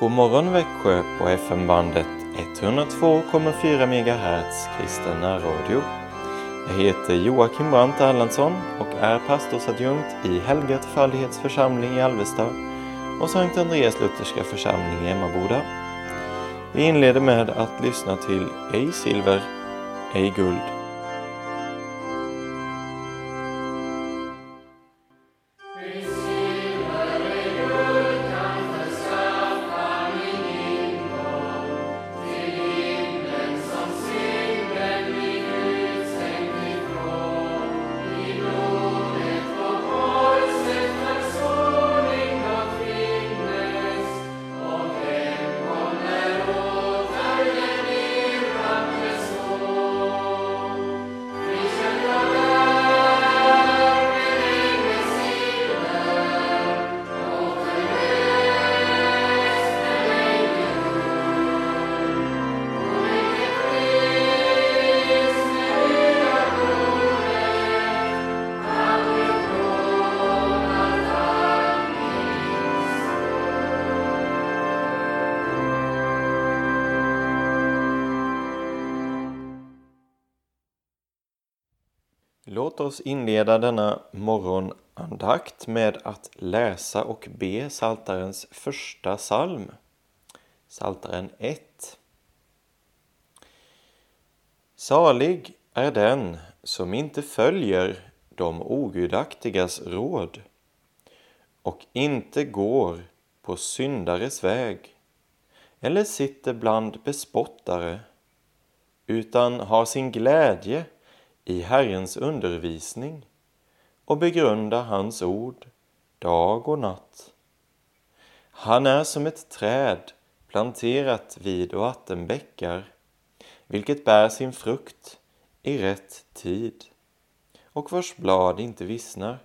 God morgon Växjö på FM-bandet 102,4 MHz kristen närradio. Jag heter Joakim Brandt Erlandsson och är pastorsadjunkt i Helga församling i Alvesta och Sankt Andreas Lutherska församling i Emmaboda. Vi inleder med att lyssna till Ej silver, ej guld. Låt oss inleda denna morgonandakt med att läsa och be Saltarens första psalm, Saltaren 1. Salig är den som inte följer de ogudaktigas råd och inte går på syndares väg eller sitter bland bespottare utan har sin glädje i Herrens undervisning och begrunda hans ord dag och natt. Han är som ett träd planterat vid vattenbäckar, vilket bär sin frukt i rätt tid och vars blad inte vissnar.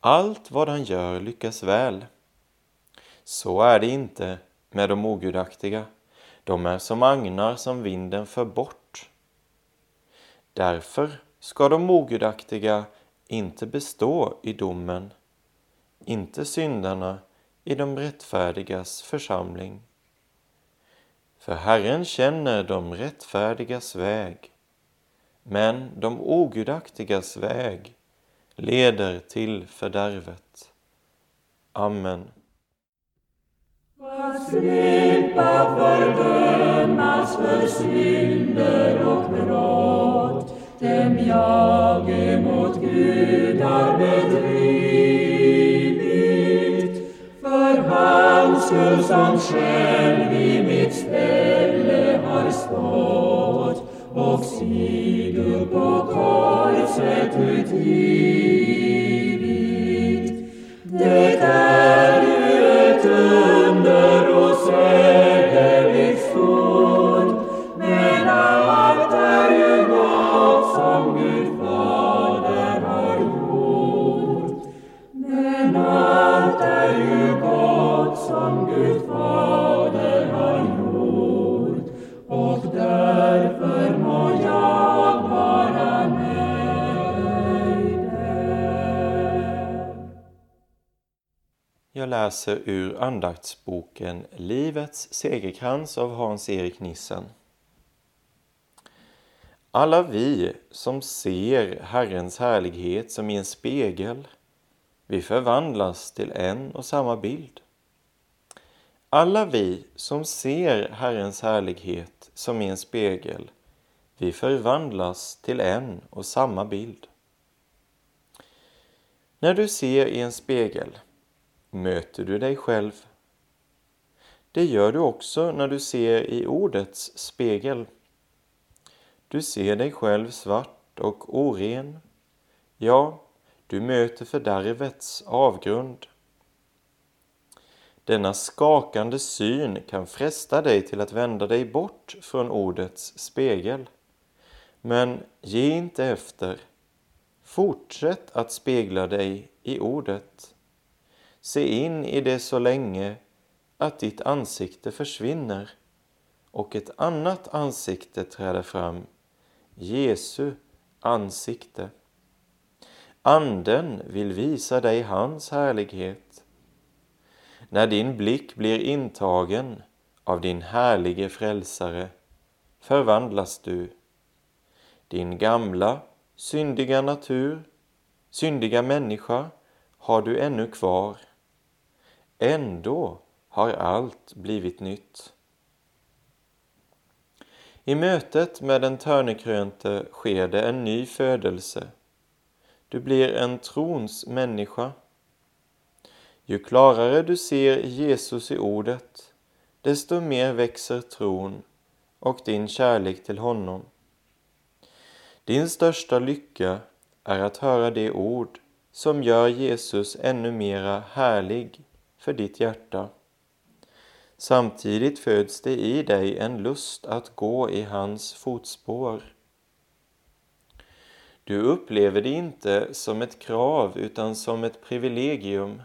Allt vad han gör lyckas väl. Så är det inte med de ogudaktiga. De är som agnar som vinden för bort. Därför ska de ogudaktiga inte bestå i domen, inte syndarna i de rättfärdigas församling. För Herren känner de rättfärdigas väg, men de ogudaktigas väg leder till fördärvet. Amen. Att slippa fördömas för synder och brott dem jag emot gudar bedrivit för hans skull som själv i mitt ställe har stått och sig på korset utgivit. Läser ur andaktsboken Livets segerkrans av Hans-Erik Nissen. Alla vi som ser Herrens härlighet som i en spegel, vi förvandlas till en och samma bild. Alla vi som ser Herrens härlighet som i en spegel, vi förvandlas till en och samma bild. När du ser i en spegel möter du dig själv. Det gör du också när du ser i ordets spegel. Du ser dig själv svart och oren. Ja, du möter fördärvets avgrund. Denna skakande syn kan fresta dig till att vända dig bort från ordets spegel. Men ge inte efter. Fortsätt att spegla dig i ordet. Se in i det så länge att ditt ansikte försvinner och ett annat ansikte träder fram, Jesu ansikte. Anden vill visa dig hans härlighet. När din blick blir intagen av din härlige frälsare förvandlas du. Din gamla, syndiga natur, syndiga människa har du ännu kvar. Ändå har allt blivit nytt. I mötet med den törnekrönte sker det en ny födelse. Du blir en trons människa. Ju klarare du ser Jesus i ordet, desto mer växer tron och din kärlek till honom. Din största lycka är att höra de ord som gör Jesus ännu mera härlig för ditt hjärta. Samtidigt föds det i dig en lust att gå i hans fotspår. Du upplever det inte som ett krav utan som ett privilegium.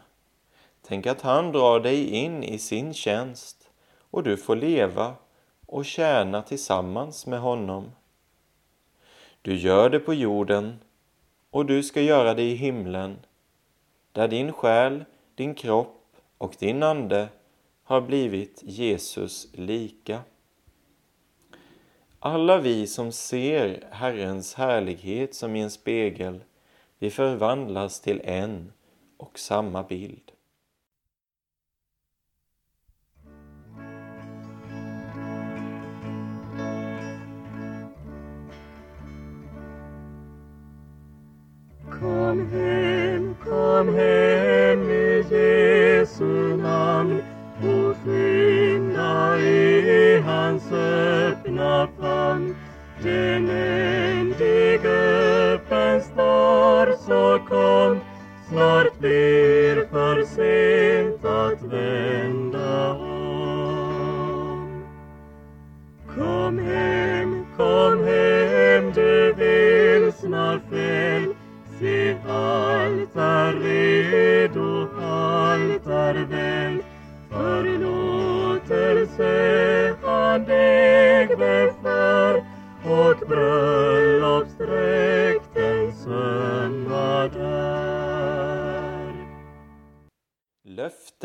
Tänk att han drar dig in i sin tjänst och du får leva och tjäna tillsammans med honom. Du gör det på jorden och du ska göra det i himlen, där din själ, din kropp och din ande har blivit Jesus lika. Alla vi som ser Herrens härlighet som i en spegel, vi förvandlas till en och samma bild. Kom hem, kom hem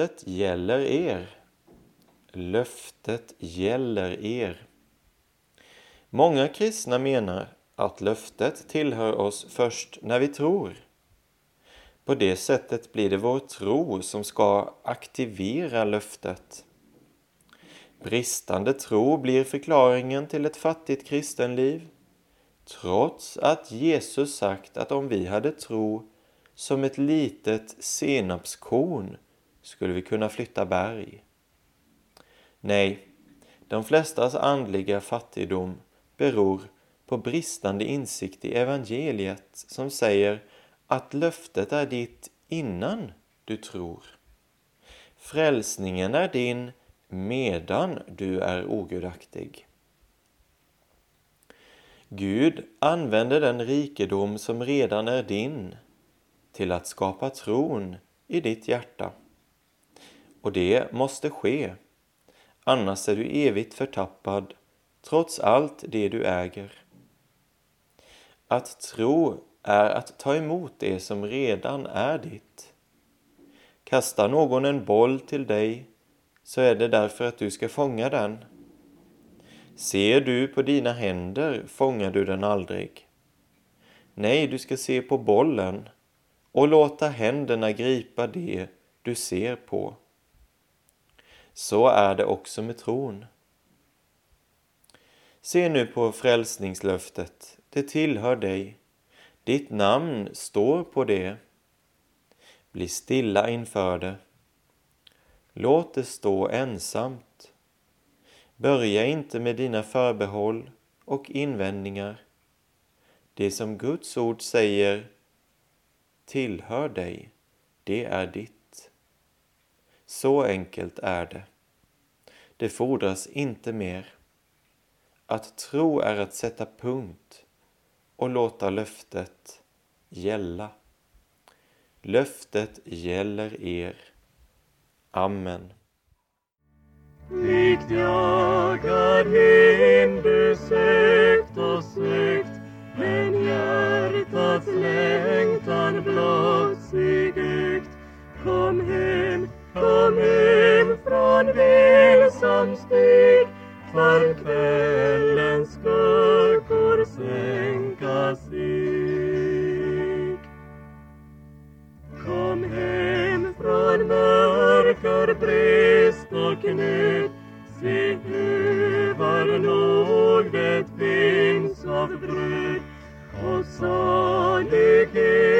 Löftet gäller er. Löftet gäller er. Många kristna menar att löftet tillhör oss först när vi tror. På det sättet blir det vår tro som ska aktivera löftet. Bristande tro blir förklaringen till ett fattigt kristenliv, trots att Jesus sagt att om vi hade tro som ett litet senapskorn skulle vi kunna flytta berg. Nej, de flestas andliga fattigdom beror på bristande insikt i evangeliet som säger att löftet är ditt innan du tror. Frälsningen är din medan du är ogudaktig. Gud använder den rikedom som redan är din till att skapa tron i ditt hjärta. Och det måste ske, annars är du evigt förtappad trots allt det du äger. Att tro är att ta emot det som redan är ditt. Kastar någon en boll till dig så är det därför att du ska fånga den. Ser du på dina händer fångar du den aldrig. Nej, du ska se på bollen och låta händerna gripa det du ser på. Så är det också med tron. Se nu på frälsningslöftet det tillhör dig. Ditt namn står på det. Bli stilla inför det. Låt det stå ensamt. Börja inte med dina förbehåll och invändningar. Det som Guds ord säger tillhör dig, det är ditt. Så enkelt är det. Det fordras inte mer. Att tro är att sätta punkt och låta löftet gälla. Löftet gäller er. Amen. Likt jag hind du sökt och sökt men hjärtats längtan blott sig ökt Kom hem, kom hem från vilsam stig för kvällens skuggor sänka sig. Kom hem från mörker, brist och nöd Se över var nog det finns av bröd och salighet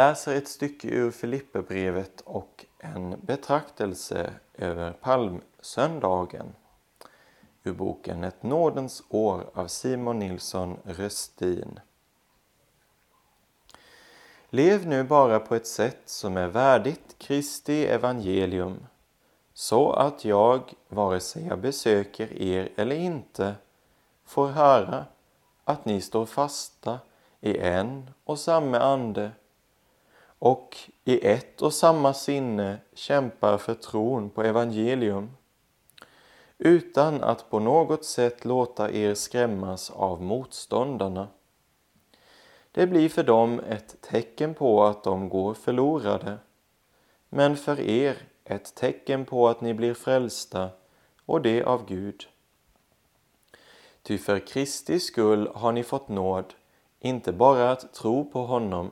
läser ett stycke ur Filipperbrevet och en betraktelse över palmsöndagen ur boken Ett nådens år av Simon Nilsson Röstin. Lev nu bara på ett sätt som är värdigt Kristi evangelium så att jag, vare sig jag besöker er eller inte, får höra att ni står fasta i en och samma ande och i ett och samma sinne kämpar för tron på evangelium utan att på något sätt låta er skrämmas av motståndarna. Det blir för dem ett tecken på att de går förlorade, men för er ett tecken på att ni blir frälsta och det av Gud. Ty för Kristi skull har ni fått nåd, inte bara att tro på honom,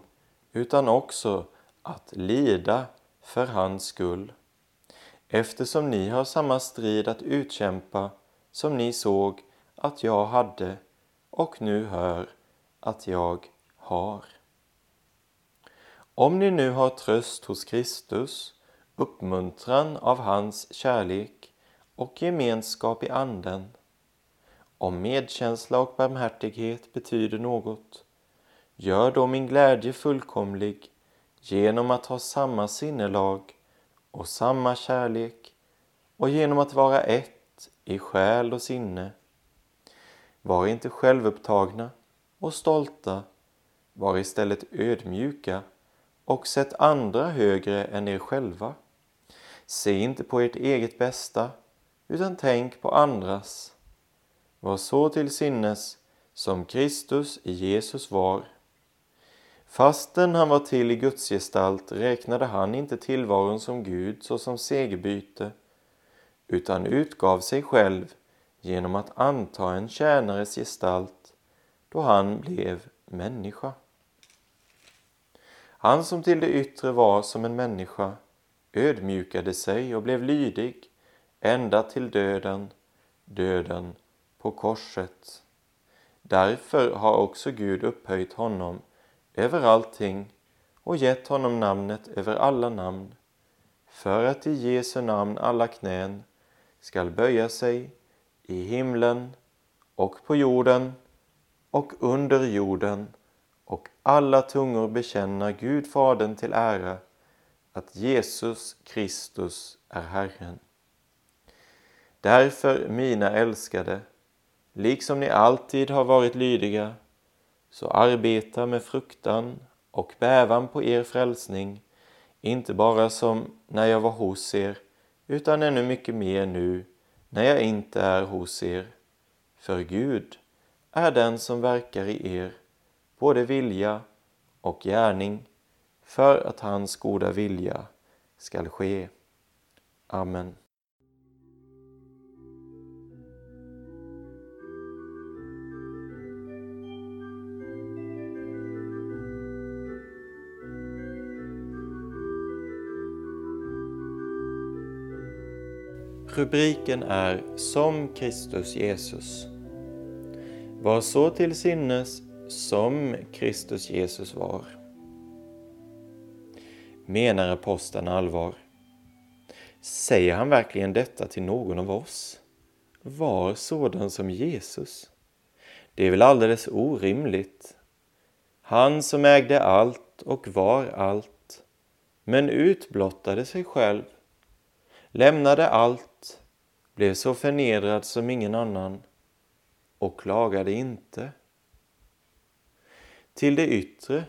utan också att lida för hans skull, eftersom ni har samma strid att utkämpa som ni såg att jag hade och nu hör att jag har. Om ni nu har tröst hos Kristus, uppmuntran av hans kärlek och gemenskap i anden, om medkänsla och barmhärtighet betyder något, gör då min glädje fullkomlig genom att ha samma sinnelag och samma kärlek och genom att vara ett i själ och sinne. Var inte självupptagna och stolta var istället ödmjuka och sätt andra högre än er själva. Se inte på ert eget bästa, utan tänk på andras. Var så till sinnes som Kristus i Jesus var. Fastän han var till i Guds gestalt räknade han inte tillvaron som Gud såsom segerbyte, utan utgav sig själv genom att anta en tjänares gestalt då han blev människa. Han som till det yttre var som en människa ödmjukade sig och blev lydig ända till döden, döden på korset. Därför har också Gud upphöjt honom över allting och gett honom namnet över alla namn, för att i Jesu namn alla knän skall böja sig i himlen och på jorden och under jorden och alla tungor bekänna Gud Fadern till ära att Jesus Kristus är Herren. Därför, mina älskade, liksom ni alltid har varit lydiga, så arbeta med fruktan och bävan på er frälsning, inte bara som när jag var hos er, utan ännu mycket mer nu när jag inte är hos er. För Gud är den som verkar i er både vilja och gärning för att hans goda vilja skall ske. Amen. Rubriken är Som Kristus Jesus. Var så till sinnes som Kristus Jesus var. Menar aposteln allvar? Säger han verkligen detta till någon av oss? Var sådan som Jesus? Det är väl alldeles orimligt. Han som ägde allt och var allt, men utblottade sig själv, lämnade allt, blev så förnedrad som ingen annan och klagade inte. Till det yttre,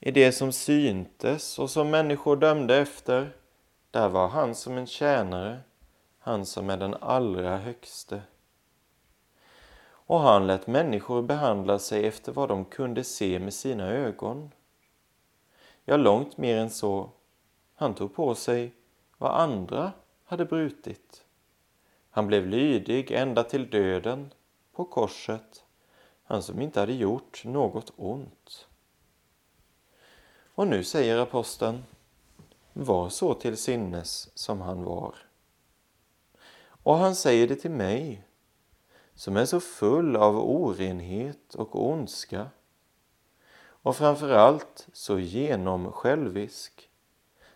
i det som syntes och som människor dömde efter, där var han som en tjänare, han som är den allra högste. Och han lät människor behandla sig efter vad de kunde se med sina ögon. Ja, långt mer än så. Han tog på sig vad andra hade brutit. Han blev lydig ända till döden på korset, han som inte hade gjort något ont. Och nu säger aposteln, var så till sinnes som han var. Och han säger det till mig, som är så full av orenhet och ondska och framförallt så genom självisk,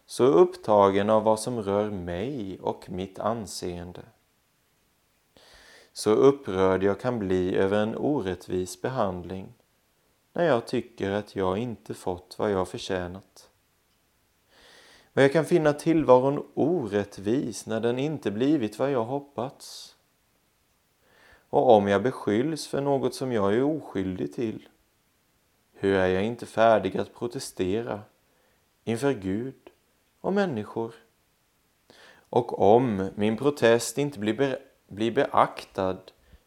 så upptagen av vad som rör mig och mitt anseende. Så upprörd jag kan bli över en orättvis behandling när jag tycker att jag inte fått vad jag förtjänat. Och jag kan finna tillvaron orättvis när den inte blivit vad jag hoppats. Och om jag beskylls för något som jag är oskyldig till, hur är jag inte färdig att protestera inför Gud och människor? Och om min protest inte blir, bli beaktad,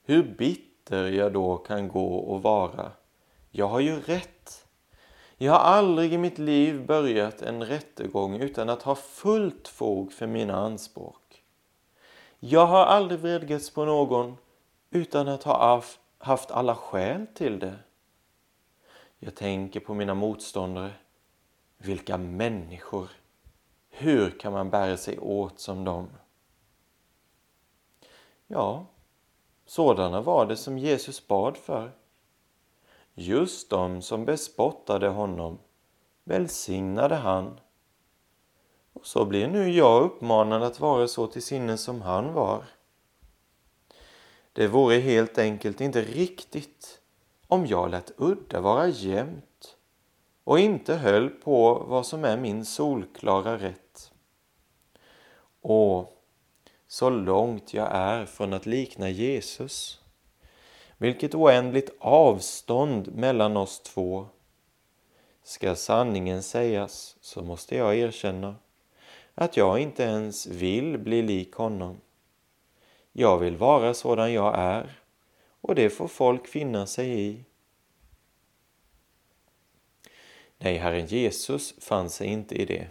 hur bitter jag då kan gå och vara. Jag har ju rätt. Jag har aldrig i mitt liv börjat en rättegång utan att ha fullt fog för mina anspråk. Jag har aldrig vredgats på någon utan att ha haft alla skäl till det. Jag tänker på mina motståndare. Vilka människor! Hur kan man bära sig åt som dem? Ja, sådana var det som Jesus bad för. Just de som bespottade honom välsignade han. Och så blir nu jag uppmanad att vara så till sinnes som han var. Det vore helt enkelt inte riktigt om jag lät udda vara jämnt och inte höll på vad som är min solklara rätt. Och så långt jag är från att likna Jesus. Vilket oändligt avstånd mellan oss två. Ska sanningen sägas så måste jag erkänna att jag inte ens vill bli lik honom. Jag vill vara sådan jag är och det får folk finna sig i. Nej, Herren Jesus fann sig inte i det.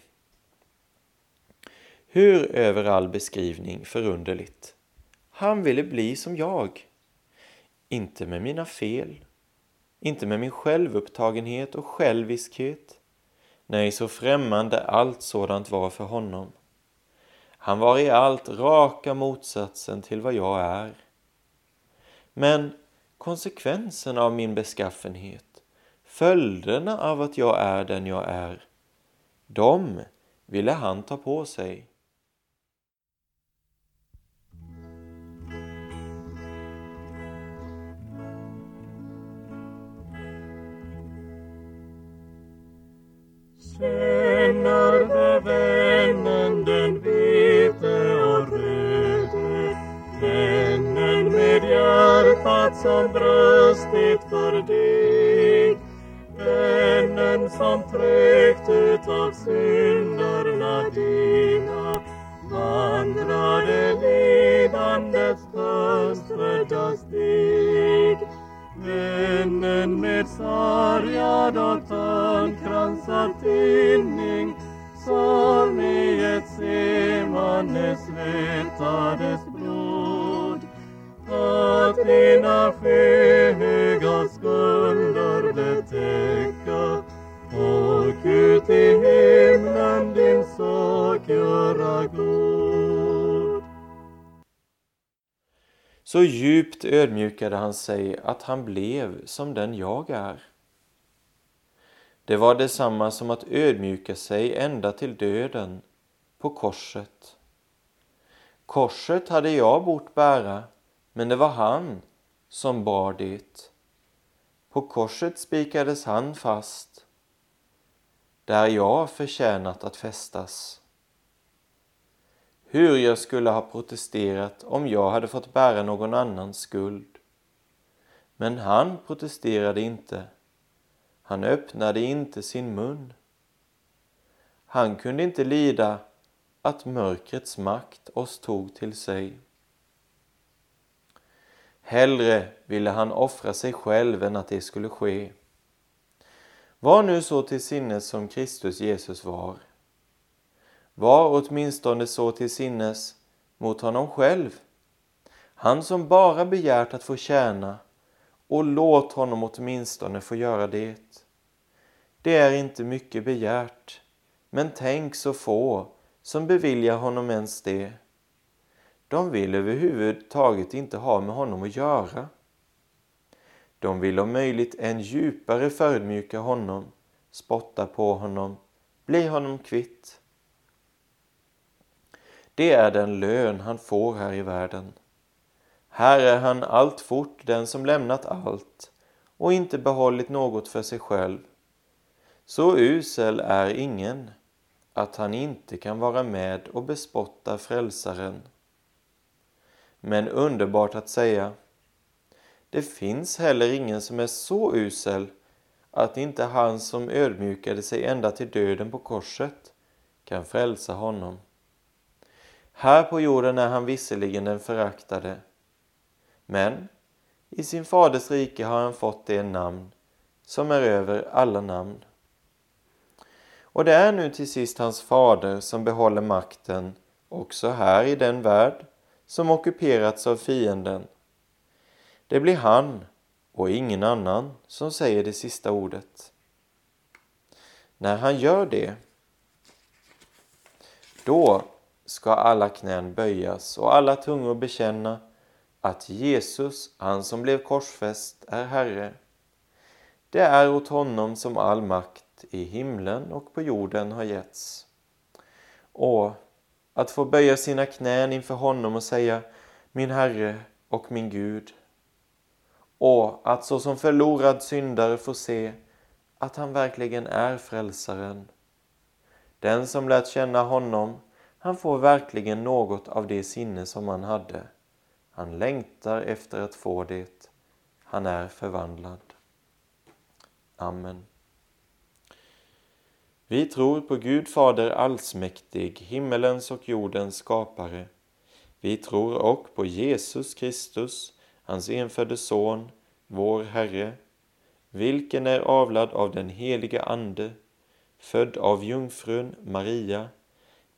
Hur över all beskrivning förunderligt. Han ville bli som jag. Inte med mina fel, inte med min självupptagenhet och själviskhet. Nej, så främmande allt sådant var för honom. Han var i allt raka motsatsen till vad jag är. Men konsekvensen av min beskaffenhet, följderna av att jag är den jag är, de ville han ta på sig. Känner vännen den vite och röde Vännen med hjärtat som bröstit för dig Vännen som tryckt utav synderna dina. Vandrade lidandets Vännen med sargad och törnkransad tinning som i ett semane svettades blod att dina skyhöga skulder betäcka och ut i himlen din sak göra god. Så djupt ödmjukade han sig att han blev som den jag är. Det var detsamma som att ödmjuka sig ända till döden på korset. Korset hade jag bort bära, men det var han som bar det. På korset spikades han fast, där jag förtjänat att fästas. Hur jag skulle ha protesterat om jag hade fått bära någon annans skuld. Men han protesterade inte. Han öppnade inte sin mun. Han kunde inte lida att mörkrets makt oss tog till sig. Hellre ville han offra sig själv än att det skulle ske. Var nu så till sinnes som Kristus Jesus var. Var åtminstone så till sinnes mot honom själv, han som bara begärt att få tjäna, och låt honom åtminstone få göra det. Det är inte mycket begärt, men tänk så få som beviljar honom ens det. De vill överhuvudtaget inte ha med honom att göra. De vill om möjligt än djupare förödmjuka honom, spotta på honom, bli honom kvitt. Det är den lön han får här i världen. Här är han alltfort den som lämnat allt och inte behållit något för sig själv. Så usel är ingen att han inte kan vara med och bespotta frälsaren. Men underbart att säga, det finns heller ingen som är så usel att inte han som ödmjukade sig ända till döden på korset kan frälsa honom. Här på jorden är han visserligen den föraktade, men i sin faders rike har han fått det namn som är över alla namn. Och det är nu till sist hans fader som behåller makten också här i den värld som ockuperats av fienden. Det blir han och ingen annan som säger det sista ordet. När han gör det, då ska alla knän böjas och alla tungor bekänna att Jesus, han som blev korsfäst, är Herre. Det är åt honom som all makt i himlen och på jorden har getts. Och att få böja sina knän inför honom och säga Min Herre och min Gud. Och att såsom förlorad syndare få se att han verkligen är frälsaren. Den som lärt känna honom, han får verkligen något av det sinne som han hade. Han längtar efter att få det. Han är förvandlad. Amen. Vi tror på Gud Fader allsmäktig, himmelens och jordens skapare. Vi tror och på Jesus Kristus, hans enfödde Son, vår Herre, vilken är avlad av den helige Ande, född av jungfrun Maria,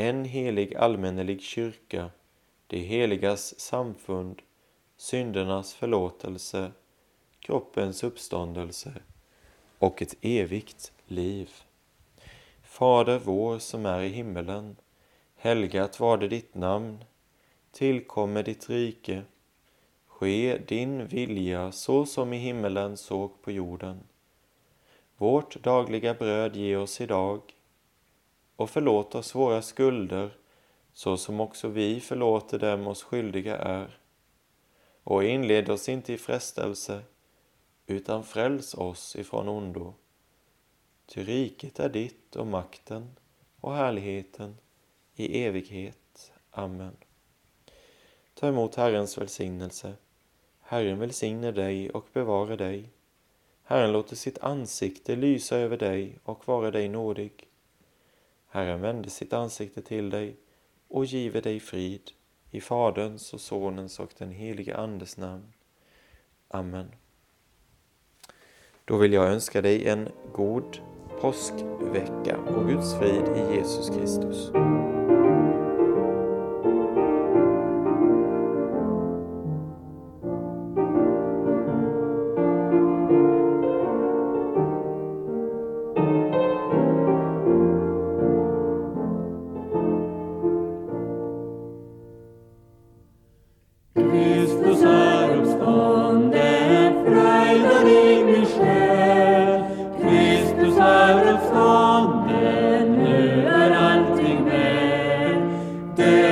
en helig allmännelig kyrka, det heligas samfund, syndernas förlåtelse, kroppens uppståndelse och ett evigt liv. Fader vår som är i himmelen. Helgat var det ditt namn. Tillkommer ditt rike. Ske din vilja så som i himmelen såg på jorden. Vårt dagliga bröd ge oss idag och förlåt oss våra skulder så som också vi förlåter dem oss skyldiga är. Och inled oss inte i frestelse utan fräls oss ifrån ondo. Ty riket är ditt och makten och härligheten i evighet. Amen. Ta emot Herrens välsignelse. Herren välsigne dig och bevara dig. Herren låter sitt ansikte lysa över dig och vara dig nådig. Herren vände sitt ansikte till dig och give dig frid i Faderns och Sonens och den helige Andes namn. Amen. Då vill jag önska dig en god påskvecka och Guds frid i Jesus Kristus.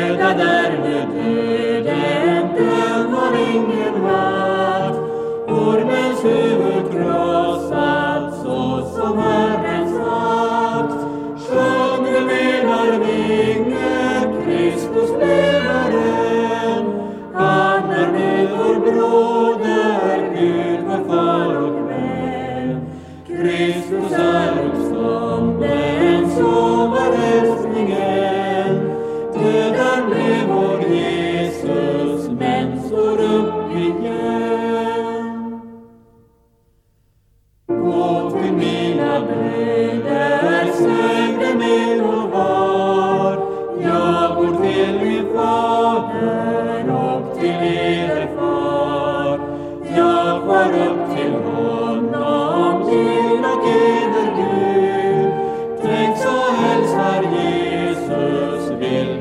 благодарны Ты. Christus will